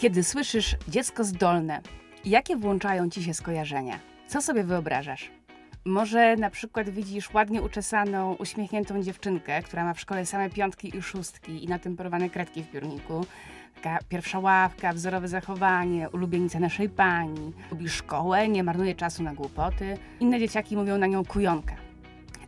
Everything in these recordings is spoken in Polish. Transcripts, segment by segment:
Kiedy słyszysz dziecko zdolne, jakie włączają ci się skojarzenia? Co sobie wyobrażasz? Może na przykład widzisz ładnie uczesaną, uśmiechniętą dziewczynkę, która ma w szkole same piątki i szóstki i natemporowane kredki w piórniku. Taka pierwsza ławka, wzorowe zachowanie, ulubienica naszej pani. Lubi szkołę, nie marnuje czasu na głupoty. Inne dzieciaki mówią na nią kujonka.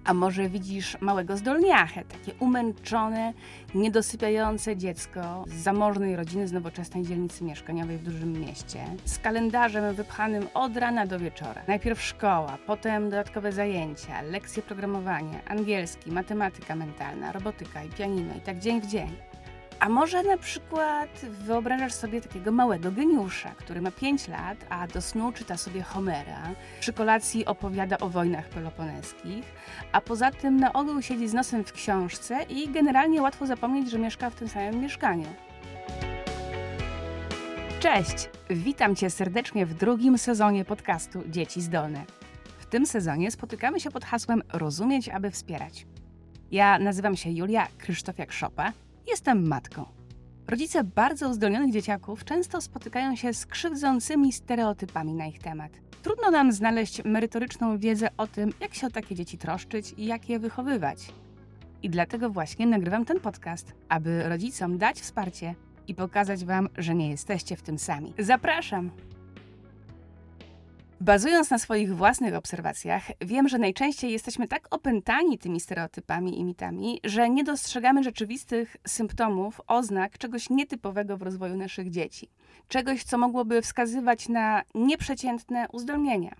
A może widzisz małego zdolniachę, takie umęczone, niedosypiające dziecko z zamożnej rodziny z nowoczesnej dzielnicy mieszkaniowej w dużym mieście, z kalendarzem wypchanym od rana do wieczora. Najpierw szkoła, potem dodatkowe zajęcia, lekcje programowania, angielski, matematyka mentalna, robotyka i pianino i tak dzień w dzień. A może na przykład wyobrażasz sobie takiego małego geniusza, który ma 5 lat, a do snu czyta sobie Homera, przy kolacji opowiada o wojnach peloponeskich, a poza tym na ogół siedzi z nosem w książce i generalnie łatwo zapomnieć, że mieszka w tym samym mieszkaniu. Cześć! Witam Cię serdecznie w drugim sezonie podcastu Dzieci Zdolne. W tym sezonie spotykamy się pod hasłem Rozumieć, aby wspierać. Ja nazywam się Julia Krzysztofiak-Szopa Jestem matką. Rodzice bardzo uzdolnionych dzieciaków często spotykają się z krzywdzącymi stereotypami na ich temat. Trudno nam znaleźć merytoryczną wiedzę o tym, jak się o takie dzieci troszczyć i jak je wychowywać. I dlatego właśnie nagrywam ten podcast, aby rodzicom dać wsparcie i pokazać Wam, że nie jesteście w tym sami. Zapraszam! Bazując na swoich własnych obserwacjach, wiem, że najczęściej jesteśmy tak opętani tymi stereotypami i mitami, że nie dostrzegamy rzeczywistych symptomów, oznak czegoś nietypowego w rozwoju naszych dzieci. Czegoś, co mogłoby wskazywać na nieprzeciętne uzdolnienia.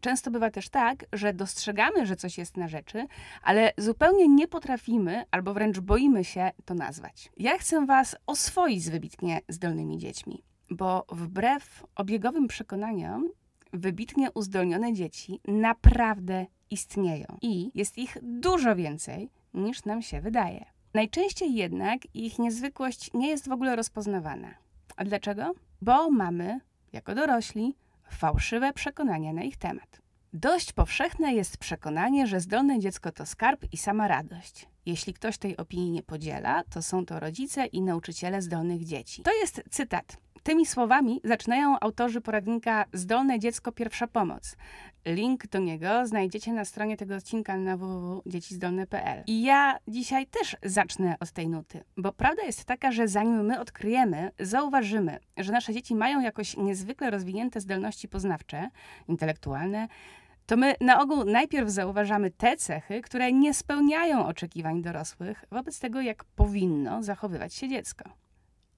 Często bywa też tak, że dostrzegamy, że coś jest na rzeczy, ale zupełnie nie potrafimy albo wręcz boimy się to nazwać. Ja chcę Was oswoić z wybitnie zdolnymi dziećmi, bo wbrew obiegowym przekonaniom wybitnie uzdolnione dzieci naprawdę istnieją i jest ich dużo więcej niż nam się wydaje. Najczęściej jednak ich niezwykłość nie jest w ogóle rozpoznawana. A dlaczego? Bo mamy, jako dorośli, fałszywe przekonania na ich temat. Dość powszechne jest przekonanie, że zdolne dziecko to skarb i sama radość. Jeśli ktoś tej opinii nie podziela, to są to rodzice i nauczyciele zdolnych dzieci. To jest cytat Tymi słowami zaczynają autorzy poradnika Zdolne dziecko pierwsza pomoc. Link do niego znajdziecie na stronie tego odcinka na www.dziecizdolne.pl. I ja dzisiaj też zacznę od tej nuty, bo prawda jest taka, że zanim my odkryjemy, zauważymy, że nasze dzieci mają jakoś niezwykle rozwinięte zdolności poznawcze, intelektualne, to my na ogół najpierw zauważamy te cechy, które nie spełniają oczekiwań dorosłych wobec tego, jak powinno zachowywać się dziecko.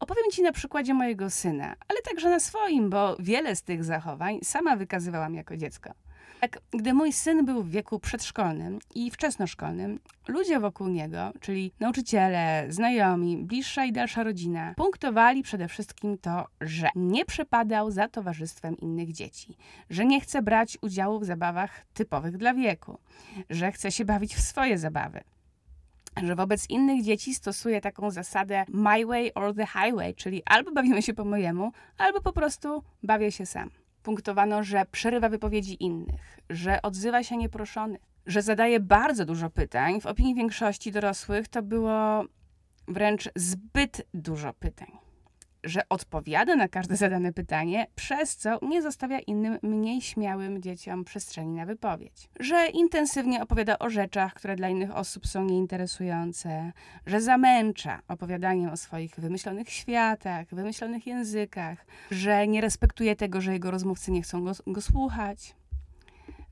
Opowiem Ci na przykładzie mojego syna, ale także na swoim, bo wiele z tych zachowań sama wykazywałam jako dziecko. Tak, gdy mój syn był w wieku przedszkolnym i wczesnoszkolnym, ludzie wokół niego, czyli nauczyciele, znajomi, bliższa i dalsza rodzina, punktowali przede wszystkim to, że nie przepadał za towarzystwem innych dzieci, że nie chce brać udziału w zabawach typowych dla wieku, że chce się bawić w swoje zabawy, że wobec innych dzieci stosuje taką zasadę my way or the highway, czyli albo bawimy się po mojemu, albo po prostu bawię się sam. Punktowano, że przerywa wypowiedzi innych, że odzywa się nieproszony, że zadaje bardzo dużo pytań. W opinii większości dorosłych to było wręcz zbyt dużo pytań że odpowiada na każde zadane pytanie, przez co nie zostawia innym mniej śmiałym dzieciom przestrzeni na wypowiedź. Że intensywnie opowiada o rzeczach, które dla innych osób są nieinteresujące, że zamęcza opowiadaniem o swoich wymyślonych światach, wymyślonych językach, że nie respektuje tego, że jego rozmówcy nie chcą go, go słuchać,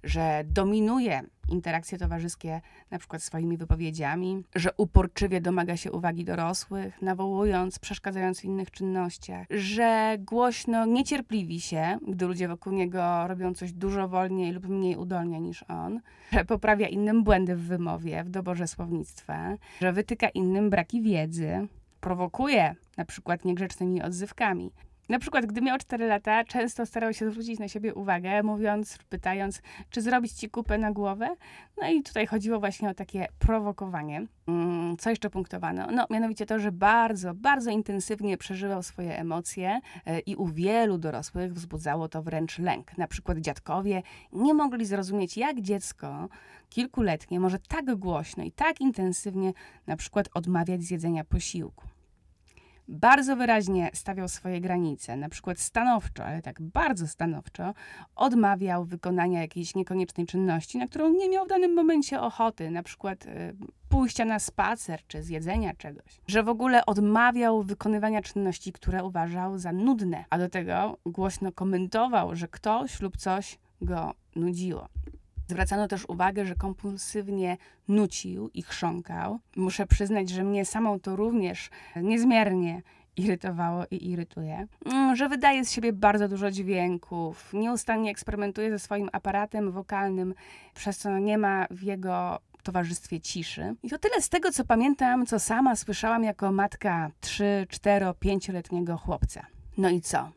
że dominuje interakcje towarzyskie na przykład swoimi wypowiedziami, że uporczywie domaga się uwagi dorosłych, nawołując, przeszkadzając w innych czynnościach, że głośno niecierpliwi się, gdy ludzie wokół niego robią coś dużo wolniej lub mniej udolnie niż on, że poprawia innym błędy w wymowie, w doborze słownictwa, że wytyka innym braki wiedzy, prowokuje na przykład niegrzecznymi odzywkami. Na przykład, gdy miał 4 lata, często starał się zwrócić na siebie uwagę, mówiąc, pytając, czy zrobić ci kupę na głowę. No i tutaj chodziło właśnie o takie prowokowanie. Mm, co jeszcze punktowano? No, mianowicie to, że bardzo, bardzo intensywnie przeżywał swoje emocje e, i u wielu dorosłych wzbudzało to wręcz lęk. Na przykład dziadkowie nie mogli zrozumieć, jak dziecko kilkuletnie może tak głośno i tak intensywnie na przykład odmawiać zjedzenia posiłku. Bardzo wyraźnie stawiał swoje granice, na przykład stanowczo, ale tak bardzo stanowczo, odmawiał wykonania jakiejś niekoniecznej czynności, na którą nie miał w danym momencie ochoty, na przykład y, pójścia na spacer czy zjedzenia czegoś. Że w ogóle odmawiał wykonywania czynności, które uważał za nudne, a do tego głośno komentował, że ktoś lub coś go nudziło. Zwracano też uwagę, że kompulsywnie nucił i chrząkał. Muszę przyznać, że mnie samą to również niezmiernie irytowało i irytuje, mm, że wydaje z siebie bardzo dużo dźwięków, nieustannie eksperymentuje ze swoim aparatem wokalnym, przez co nie ma w jego towarzystwie ciszy. I to tyle z tego, co pamiętam, co sama słyszałam jako matka 3, 4, 5-letniego chłopca. No i co?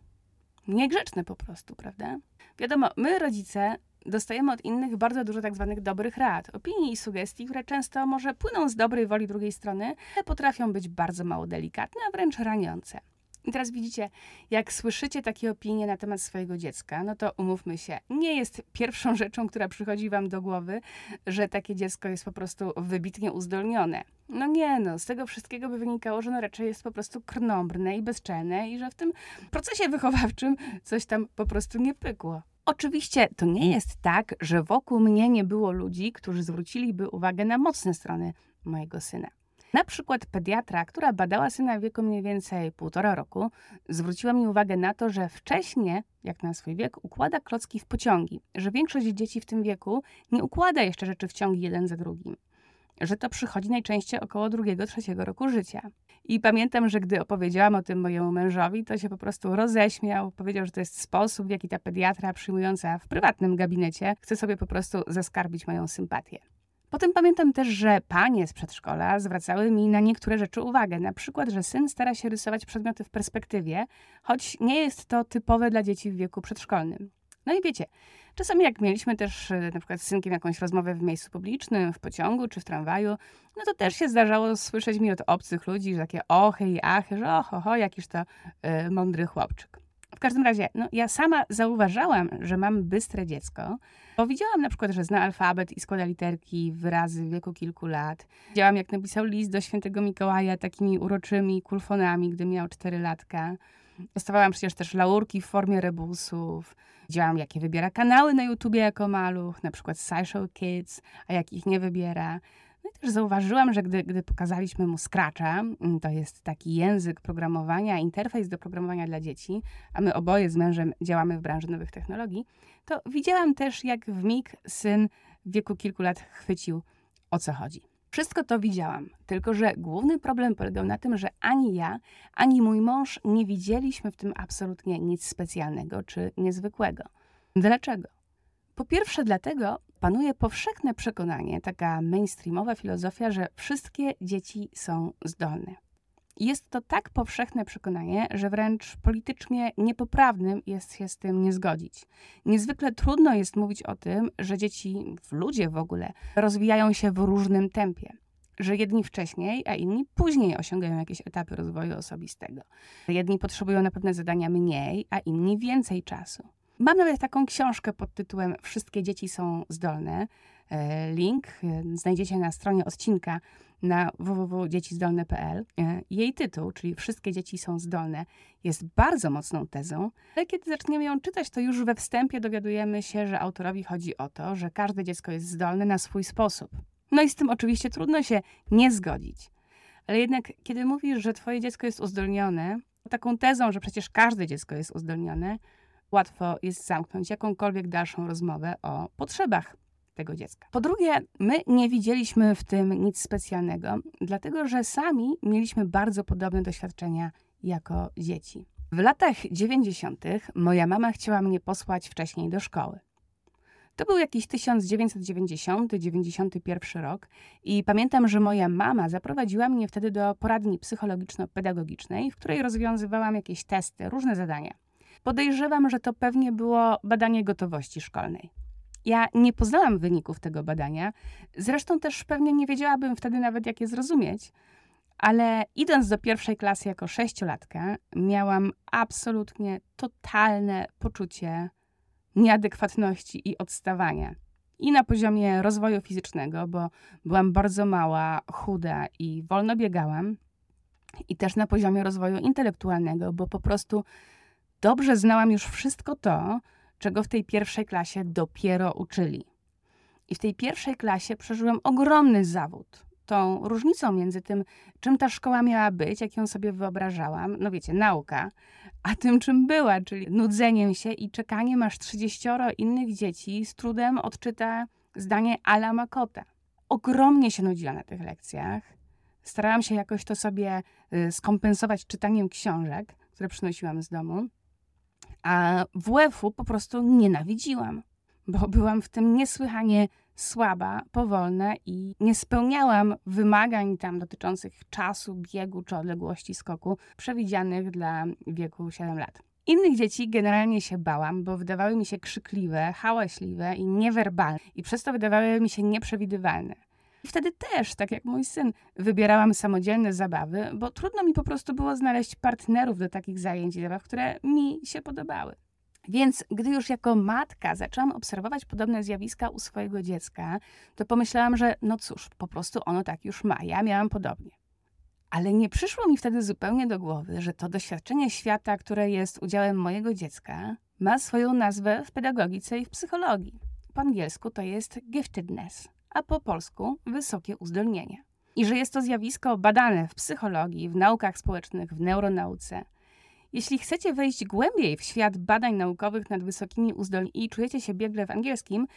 Niegrzeczne po prostu, prawda? Wiadomo, my rodzice dostajemy od innych bardzo dużo tak zwanych dobrych rad, opinii i sugestii, które często może płyną z dobrej woli drugiej strony, ale potrafią być bardzo mało delikatne, a wręcz raniące. I teraz widzicie, jak słyszycie takie opinie na temat swojego dziecka, no to umówmy się, nie jest pierwszą rzeczą, która przychodzi wam do głowy, że takie dziecko jest po prostu wybitnie uzdolnione. No nie, no, z tego wszystkiego by wynikało, że no raczej jest po prostu krnąbrne i bezczelne i że w tym procesie wychowawczym coś tam po prostu nie pykło. Oczywiście to nie jest tak, że wokół mnie nie było ludzi, którzy zwróciliby uwagę na mocne strony mojego syna. Na przykład pediatra, która badała syna w wieku mniej więcej półtora roku, zwróciła mi uwagę na to, że wcześniej, jak na swój wiek, układa klocki w pociągi, że większość dzieci w tym wieku nie układa jeszcze rzeczy w ciągi jeden za drugim że to przychodzi najczęściej około drugiego, trzeciego roku życia. I pamiętam, że gdy opowiedziałam o tym mojemu mężowi, to się po prostu roześmiał. Powiedział, że to jest sposób, w jaki ta pediatra przyjmująca w prywatnym gabinecie chce sobie po prostu zaskarbić moją sympatię. Potem pamiętam też, że panie z przedszkola zwracały mi na niektóre rzeczy uwagę. Na przykład, że syn stara się rysować przedmioty w perspektywie, choć nie jest to typowe dla dzieci w wieku przedszkolnym. No i wiecie, czasami jak mieliśmy też e, na przykład z synkiem jakąś rozmowę w miejscu publicznym, w pociągu czy w tramwaju, no to też się zdarzało słyszeć mi od obcych ludzi że takie ochy i achy, że oho, ho, jakiś to y, mądry chłopczyk. W każdym razie, no, ja sama zauważałam, że mam bystre dziecko, bo widziałam na przykład, że zna alfabet i składa literki, wyrazy w wieku kilku lat. Widziałam, jak napisał list do świętego Mikołaja takimi uroczymi kulfonami, gdy miał cztery latka. Dostawałam przecież też laurki w formie rebusów. Widziałam, jakie wybiera kanały na YouTubie jako maluch, na przykład SciShow Kids, a jakich nie wybiera. No i też zauważyłam, że gdy, gdy pokazaliśmy mu Scratcha, mm, to jest taki język programowania, interfejs do programowania dla dzieci, a my oboje z mężem działamy w branży nowych technologii, to widziałam też, jak w mig syn w wieku kilku lat chwycił, o co chodzi. Wszystko to widziałam, tylko że główny problem polegał na tym, że ani ja, ani mój mąż nie widzieliśmy w tym absolutnie nic specjalnego czy niezwykłego. Dlaczego? Po pierwsze, dlatego panuje powszechne przekonanie, taka mainstreamowa filozofia, że wszystkie dzieci są zdolne. Jest to tak powszechne przekonanie, że wręcz politycznie niepoprawnym jest się z tym nie zgodzić. Niezwykle trudno jest mówić o tym, że dzieci, ludzie w ogóle, rozwijają się w różnym tempie. Że jedni wcześniej, a inni później osiągają jakieś etapy rozwoju osobistego. Jedni potrzebują na pewne zadania mniej, a inni więcej czasu. Mam nawet taką książkę pod tytułem Wszystkie dzieci są zdolne. E, link e, znajdziecie na stronie odcinka na www.dziecizdolne.pl. E, jej tytuł, czyli Wszystkie dzieci są zdolne, jest bardzo mocną tezą, ale kiedy zaczniemy ją czytać, to już we wstępie dowiadujemy się, że autorowi chodzi o to, że każde dziecko jest zdolne na swój sposób. No i z tym oczywiście trudno się nie zgodzić. Ale jednak, kiedy mówisz, że twoje dziecko jest uzdolnione, taką tezą, że przecież każde dziecko jest uzdolnione, łatwo jest zamknąć jakąkolwiek dalszą rozmowę o potrzebach tego dziecka. Po drugie, my nie widzieliśmy w tym nic specjalnego, dlatego że sami mieliśmy bardzo podobne doświadczenia jako dzieci. W latach 90. moja mama chciała mnie posłać wcześniej do szkoły. To był jakiś 1990-91 rok i pamiętam, że moja mama zaprowadziła mnie wtedy do poradni psychologiczno-pedagogicznej, w której rozwiązywałam jakieś testy, różne zadania. Podejrzewam, że to pewnie było badanie gotowości szkolnej. Ja nie poznałam wyników tego badania, zresztą też pewnie nie wiedziałabym wtedy nawet, jak je zrozumieć, ale idąc do pierwszej klasy jako sześciolatka, miałam absolutnie totalne poczucie nieadekwatności i odstawania. I na poziomie rozwoju fizycznego, bo byłam bardzo mała, chuda i wolno biegałam, i też na poziomie rozwoju intelektualnego, bo po prostu dobrze znałam już wszystko to, czego w tej pierwszej klasie dopiero uczyli. I w tej pierwszej klasie przeżyłem ogromny zawód. Tą różnicą między tym, czym ta szkoła miała być, jak ją sobie wyobrażałam, no wiecie, nauka, a tym, czym była, czyli nudzeniem się i czekaniem, aż 30 innych dzieci z trudem odczyta zdanie Ala Makota. Ogromnie się nudziłam na tych lekcjach. Starałam się jakoś to sobie y, skompensować czytaniem książek, które przynosiłam z domu. A WF-u po prostu nienawidziłam, bo byłam w tym niesłychanie słaba, powolna i nie spełniałam wymagań tam dotyczących czasu, biegu czy odległości skoku przewidzianych dla wieku 7 lat. Innych dzieci generalnie się bałam, bo wydawały mi się krzykliwe, hałaśliwe i niewerbalne, i przez to wydawały mi się nieprzewidywalne. Wtedy też, tak jak mój syn, wybierałam samodzielne zabawy, bo trudno mi po prostu było znaleźć partnerów do takich zajęć i zabaw, które mi się podobały. Więc gdy już jako matka zaczęłam obserwować podobne zjawiska u swojego dziecka, to pomyślałam, że no cóż, po prostu ono tak już ma. Ja miałam podobnie. Ale nie przyszło mi wtedy zupełnie do głowy, że to doświadczenie świata, które jest udziałem mojego dziecka, ma swoją nazwę w pedagogice i w psychologii. Po angielsku to jest giftedness, a po polsku wysokie uzdolnienie. I że jest to zjawisko badane w psychologii, w naukach społecznych, w neuronauce. Jeśli chcecie wejść głębiej w świat badań naukowych nad wysokimi uzdolnieniami i czujecie się biegle w angielskim,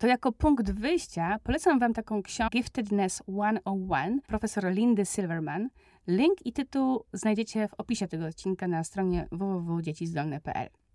to jako punkt wyjścia polecam Wam taką książkę Giftedness 101 profesor Lindy Silverman. Link i tytuł znajdziecie w opisie tego odcinka na stronie www.dziecizdolne.pl.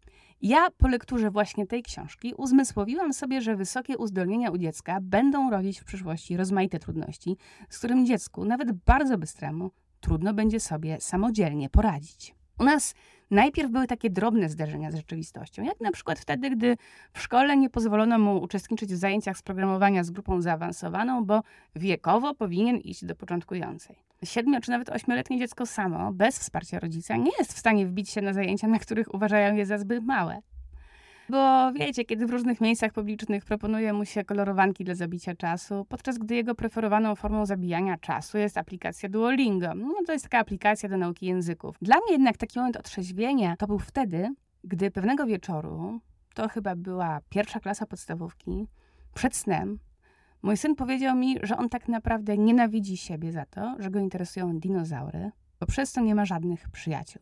Ja po lekturze właśnie tej książki uzmysłowiłam sobie, że wysokie uzdolnienia u dziecka będą rodzić w przyszłości rozmaite trudności, z którymi dziecku, nawet bardzo bystremu, trudno będzie sobie samodzielnie poradzić. U nas najpierw były takie drobne zdarzenia z rzeczywistością, jak na przykład wtedy, gdy w szkole nie pozwolono mu uczestniczyć w zajęciach z programowania z grupą zaawansowaną, bo wiekowo powinien iść do początkującej. Siedmiu czy nawet ośmioletnie dziecko samo, bez wsparcia rodzica, nie jest w stanie wbić się na zajęcia, na których uważają je za zbyt małe. Bo wiecie, kiedy w różnych miejscach publicznych proponuje mu się kolorowanki dla zabicia czasu, podczas gdy jego preferowaną formą zabijania czasu jest aplikacja Duolingo. No, to jest taka aplikacja do nauki języków. Dla mnie jednak taki moment otrzeźwienia to był wtedy, gdy pewnego wieczoru, to chyba była pierwsza klasa podstawówki, przed snem, mój syn powiedział mi, że on tak naprawdę nienawidzi siebie za to, że go interesują dinozaury, bo przez to nie ma żadnych przyjaciół.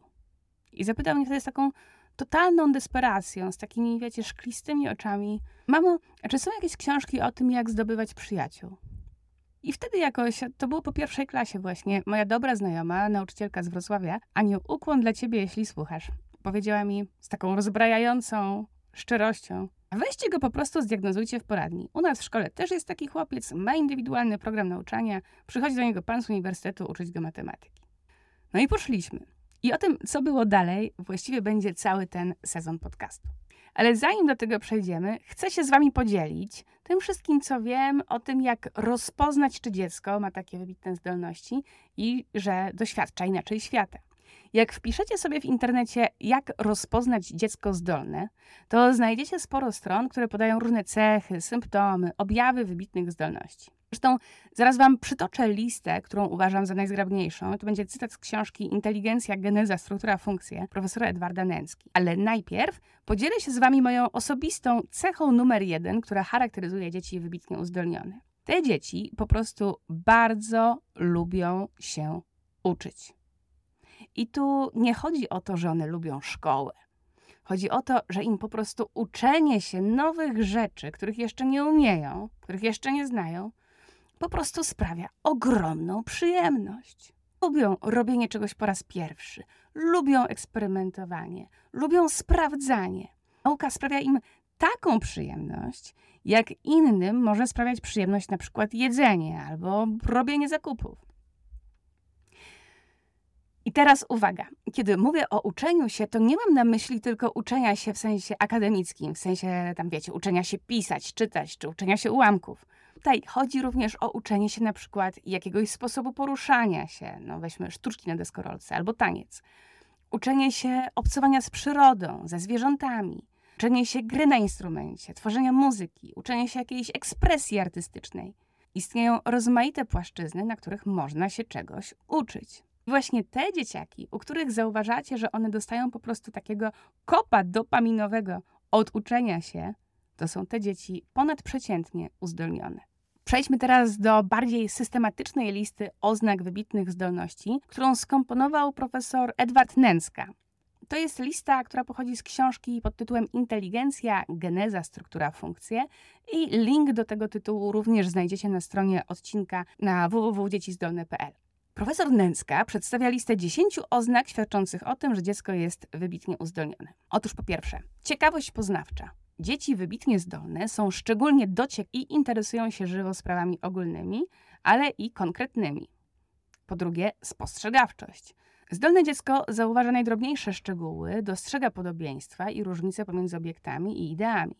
I zapytał mnie wtedy z taką totalną desperacją, z takimi, wiecie, szklistymi oczami. Mamo, czy są jakieś książki o tym, jak zdobywać przyjaciół? I wtedy jakoś, to było po pierwszej klasie właśnie, moja dobra znajoma, nauczycielka z Wrocławia, Aniu, ukłon dla ciebie, jeśli słuchasz. Powiedziała mi z taką rozbrajającą szczerością, weźcie go po prostu zdiagnozujcie w poradni. U nas w szkole też jest taki chłopiec, ma indywidualny program nauczania, przychodzi do niego pan z uniwersytetu uczyć go matematyki. No i poszliśmy. I o tym, co było dalej, właściwie będzie cały ten sezon podcastu. Ale zanim do tego przejdziemy, chcę się z Wami podzielić tym wszystkim, co wiem o tym, jak rozpoznać, czy dziecko ma takie wybitne zdolności i że doświadcza inaczej świata. Jak wpiszecie sobie w internecie, jak rozpoznać dziecko zdolne, to znajdziecie sporo stron, które podają różne cechy, symptomy, objawy wybitnych zdolności. Zresztą zaraz Wam przytoczę listę, którą uważam za najzgrabniejszą. To będzie cytat z książki Inteligencja, geneza, struktura, funkcje profesora Edwarda Nęcki. Ale najpierw podzielę się z Wami moją osobistą cechą numer jeden, która charakteryzuje dzieci wybitnie uzdolnione. Te dzieci po prostu bardzo lubią się uczyć. I tu nie chodzi o to, że one lubią szkołę. Chodzi o to, że im po prostu uczenie się nowych rzeczy, których jeszcze nie umieją, których jeszcze nie znają, po prostu sprawia ogromną przyjemność. Lubią robienie czegoś po raz pierwszy, lubią eksperymentowanie, lubią sprawdzanie. Nauka sprawia im taką przyjemność, jak innym może sprawiać przyjemność na przykład jedzenie albo robienie zakupów. I teraz uwaga, kiedy mówię o uczeniu się, to nie mam na myśli tylko uczenia się w sensie akademickim, w sensie tam wiecie, uczenia się pisać, czytać, czy uczenia się ułamków. Tutaj chodzi również o uczenie się na przykład jakiegoś sposobu poruszania się, no weźmy sztuczki na deskorolce albo taniec. Uczenie się obcowania z przyrodą, ze zwierzętami, uczenie się gry na instrumencie, tworzenia muzyki, uczenie się jakiejś ekspresji artystycznej. Istnieją rozmaite płaszczyzny, na których można się czegoś uczyć. Właśnie te dzieciaki, u których zauważacie, że one dostają po prostu takiego kopa dopaminowego od uczenia się, to są te dzieci ponadprzeciętnie uzdolnione. Przejdźmy teraz do bardziej systematycznej listy oznak wybitnych zdolności, którą skomponował profesor Edward Nęcka. To jest lista, która pochodzi z książki pod tytułem Inteligencja, geneza, struktura, funkcje i link do tego tytułu również znajdziecie na stronie odcinka na www.dziecizdolne.pl. Profesor Nęcka przedstawia listę 10 oznak świadczących o tym, że dziecko jest wybitnie uzdolnione. Otóż po pierwsze, ciekawość poznawcza. Dzieci wybitnie zdolne są szczególnie dociek i interesują się żywo sprawami ogólnymi, ale i konkretnymi. Po drugie, spostrzegawczość. Zdolne dziecko zauważa najdrobniejsze szczegóły, dostrzega podobieństwa i różnice pomiędzy obiektami i ideami.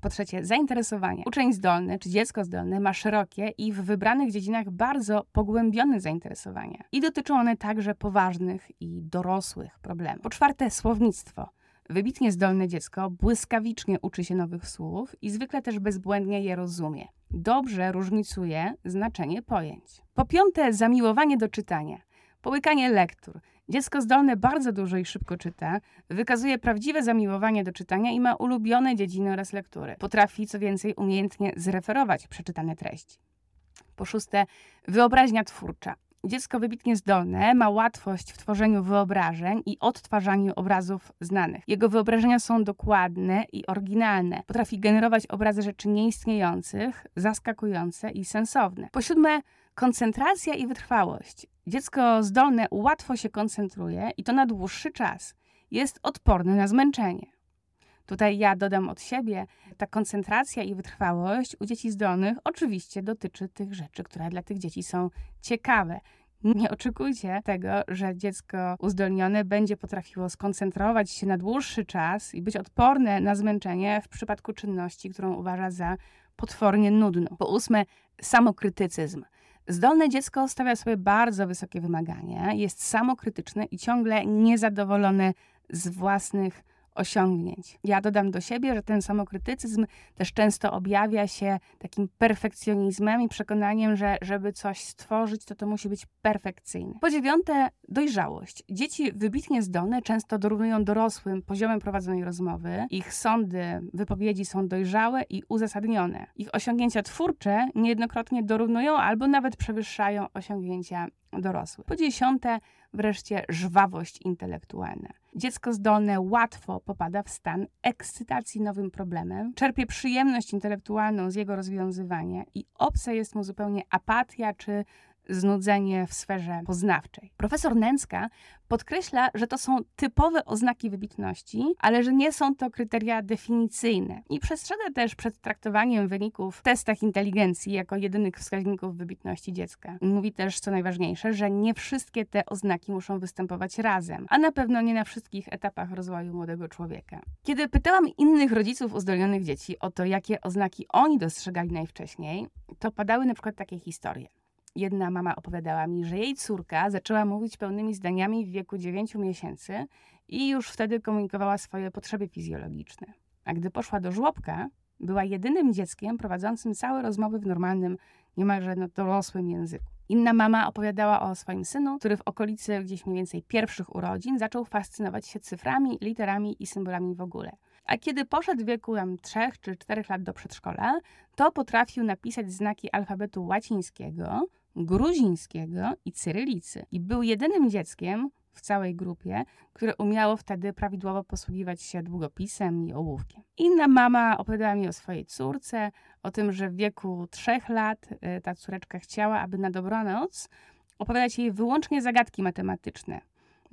Po trzecie, zainteresowanie. Uczeń zdolny czy dziecko zdolne ma szerokie i w wybranych dziedzinach bardzo pogłębione zainteresowania. I dotyczą one także poważnych i dorosłych problemów. Po czwarte, słownictwo. Wybitnie zdolne dziecko błyskawicznie uczy się nowych słów i zwykle też bezbłędnie je rozumie. Dobrze różnicuje znaczenie pojęć. Po piąte, zamiłowanie do czytania. Połykanie lektur. Dziecko zdolne bardzo dużo i szybko czyta, wykazuje prawdziwe zamiłowanie do czytania i ma ulubione dziedziny oraz lektury. Potrafi, co więcej, umiejętnie zreferować przeczytane treści. Po szóste, wyobraźnia twórcza. Dziecko wybitnie zdolne ma łatwość w tworzeniu wyobrażeń i odtwarzaniu obrazów znanych. Jego wyobrażenia są dokładne i oryginalne. Potrafi generować obrazy rzeczy nieistniejących, zaskakujące i sensowne. Po siódme, koncentracja i wytrwałość. Dziecko zdolne łatwo się koncentruje i to na dłuższy czas. Jest odporne na zmęczenie. Tutaj ja dodam od siebie, ta koncentracja i wytrwałość u dzieci zdolnych oczywiście dotyczy tych rzeczy, które dla tych dzieci są ciekawe. Nie oczekujcie tego, że dziecko uzdolnione będzie potrafiło skoncentrować się na dłuższy czas i być odporne na zmęczenie w przypadku czynności, którą uważa za potwornie nudną. Po ósme, samokrytycyzm. Zdolne dziecko stawia sobie bardzo wysokie wymagania, jest samokrytyczne i ciągle niezadowolone z własnych osiągnięć. Ja dodam do siebie, że ten samokrytycyzm też często objawia się takim perfekcjonizmem i przekonaniem, że żeby coś stworzyć, to to musi być perfekcyjne. Po dziewiąte, dojrzałość. Dzieci wybitnie zdolne często dorównują dorosłym poziomem prowadzonej rozmowy. Ich sądy, wypowiedzi są dojrzałe i uzasadnione. Ich osiągnięcia twórcze niejednokrotnie dorównują albo nawet przewyższają osiągnięcia dorosłych. Po dziesiąte, wreszcie żwawość intelektualna. Dziecko zdolne łatwo popada w stan ekscytacji nowym problemem, czerpie przyjemność intelektualną z jego rozwiązywania i obce jest mu zupełnie apatia czy znudzenie w sferze poznawczej. Profesor Nęcka podkreśla, że to są typowe oznaki wybitności, ale że nie są to kryteria definicyjne. I przestrzega też przed traktowaniem wyników w testach inteligencji jako jedynych wskaźników wybitności dziecka. Mówi też, co najważniejsze, że nie wszystkie te oznaki muszą występować razem, a na pewno nie na wszystkich etapach rozwoju młodego człowieka. Kiedy pytałam innych rodziców uzdolnionych dzieci o to, jakie oznaki oni dostrzegali najwcześniej, to padały na przykład takie historie. Jedna mama opowiadała mi, że jej córka zaczęła mówić pełnymi zdaniami w wieku 9 miesięcy i już wtedy komunikowała swoje potrzeby fizjologiczne. A gdy poszła do żłobka, była jedynym dzieckiem prowadzącym całe rozmowy w normalnym, niemalże no, dorosłym języku. Inna mama opowiadała o swoim synu, który w okolicy gdzieś mniej więcej pierwszych urodzin zaczął fascynować się cyframi, literami i symbolami w ogóle. A kiedy poszedł w wieku tam 3 czy 4 lat do przedszkola, to potrafił napisać znaki alfabetu łacińskiego, gruzińskiego i cyrylicy. I był jedynym dzieckiem w całej grupie, które umiało wtedy prawidłowo posługiwać się długopisem i ołówkiem. Inna mama opowiadała mi o swojej córce, o tym, że w wieku trzech lat y, ta córeczka chciała, aby na dobranoc opowiadać jej wyłącznie zagadki matematyczne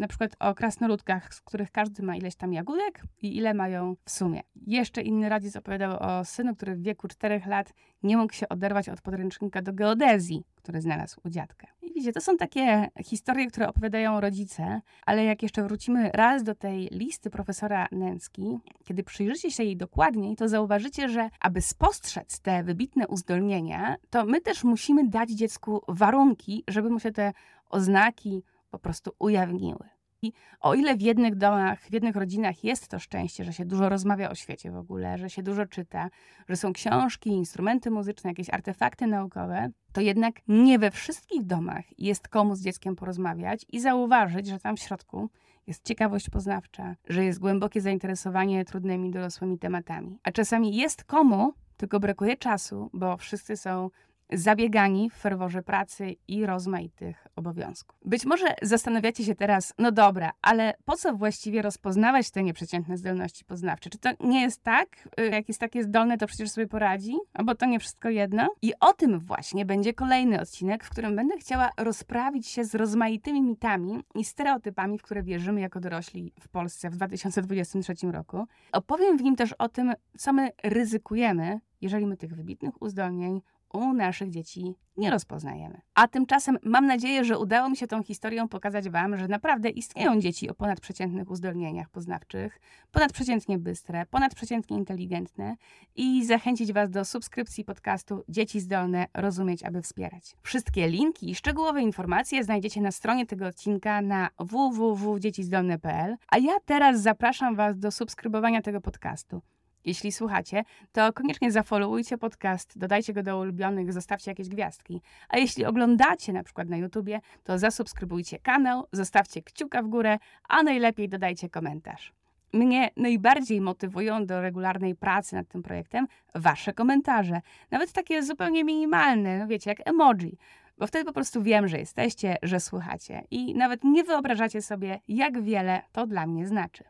na przykład o krasnoludkach, z których każdy ma ileś tam jagódek i ile mają w sumie. Jeszcze inny rodzic opowiadał o synu, który w wieku 4 lat nie mógł się oderwać od podręcznika do geodezji, który znalazł u dziadka. I widzicie, to są takie historie, które opowiadają rodzice, ale jak jeszcze wrócimy raz do tej listy profesora Nęcki, kiedy przyjrzycie się jej dokładniej, to zauważycie, że aby spostrzec te wybitne uzdolnienia, to my też musimy dać dziecku warunki, żeby mu się te oznaki po prostu ujawniły. I o ile w jednych domach, w jednych rodzinach jest to szczęście, że się dużo rozmawia o świecie w ogóle, że się dużo czyta, że są książki, instrumenty muzyczne, jakieś artefakty naukowe, to jednak nie we wszystkich domach jest komu z dzieckiem porozmawiać i zauważyć, że tam w środku jest ciekawość poznawcza, że jest głębokie zainteresowanie trudnymi dorosłymi tematami. A czasami jest komu, tylko brakuje czasu, bo wszyscy są zabiegani w ferworze pracy i rozmaitych obowiązków. Być może zastanawiacie się teraz, no dobra, ale po co właściwie rozpoznawać te nieprzeciętne zdolności poznawcze? Czy to nie jest tak? Y, jak jest takie zdolne, to przecież sobie poradzi? Albo to nie wszystko jedno? I o tym właśnie będzie kolejny odcinek, w którym będę chciała rozprawić się z rozmaitymi mitami i stereotypami, w które wierzymy jako dorośli w Polsce w 2023 roku. Opowiem w nim też o tym, co my ryzykujemy, jeżeli my tych wybitnych uzdolnień u naszych dzieci nie rozpoznajemy. A tymczasem mam nadzieję, że udało mi się tą historią pokazać Wam, że naprawdę istnieją dzieci o ponadprzeciętnych uzdolnieniach poznawczych, ponadprzeciętnie bystre, ponadprzeciętnie inteligentne i zachęcić Was do subskrypcji podcastu Dzieci Zdolne Rozumieć, aby wspierać. Wszystkie linki i szczegółowe informacje znajdziecie na stronie tego odcinka na www.dziecizdolne.pl, a ja teraz zapraszam Was do subskrybowania tego podcastu. Jeśli słuchacie, to koniecznie zafollowujcie podcast, dodajcie go do ulubionych, zostawcie jakieś gwiazdki. A jeśli oglądacie na przykład na YouTubie, to zasubskrybujcie kanał, zostawcie kciuka w górę, a najlepiej dodajcie komentarz. Mnie najbardziej motywują do regularnej pracy nad tym projektem wasze komentarze. Nawet takie zupełnie minimalne, no wiecie, jak emoji. Bo wtedy po prostu wiem, że jesteście, że słuchacie. I nawet nie wyobrażacie sobie, jak wiele to dla mnie znaczy.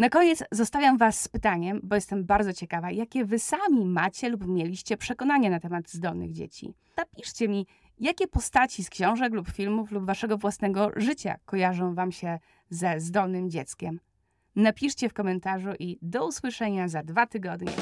Na koniec zostawiam Was z pytaniem, bo jestem bardzo ciekawa, jakie Wy sami macie lub mieliście przekonania na temat zdolnych dzieci. Napiszcie mi, jakie postaci z książek lub filmów lub Waszego własnego życia kojarzą Wam się ze zdolnym dzieckiem. Napiszcie w komentarzu i do usłyszenia za dwa tygodnie.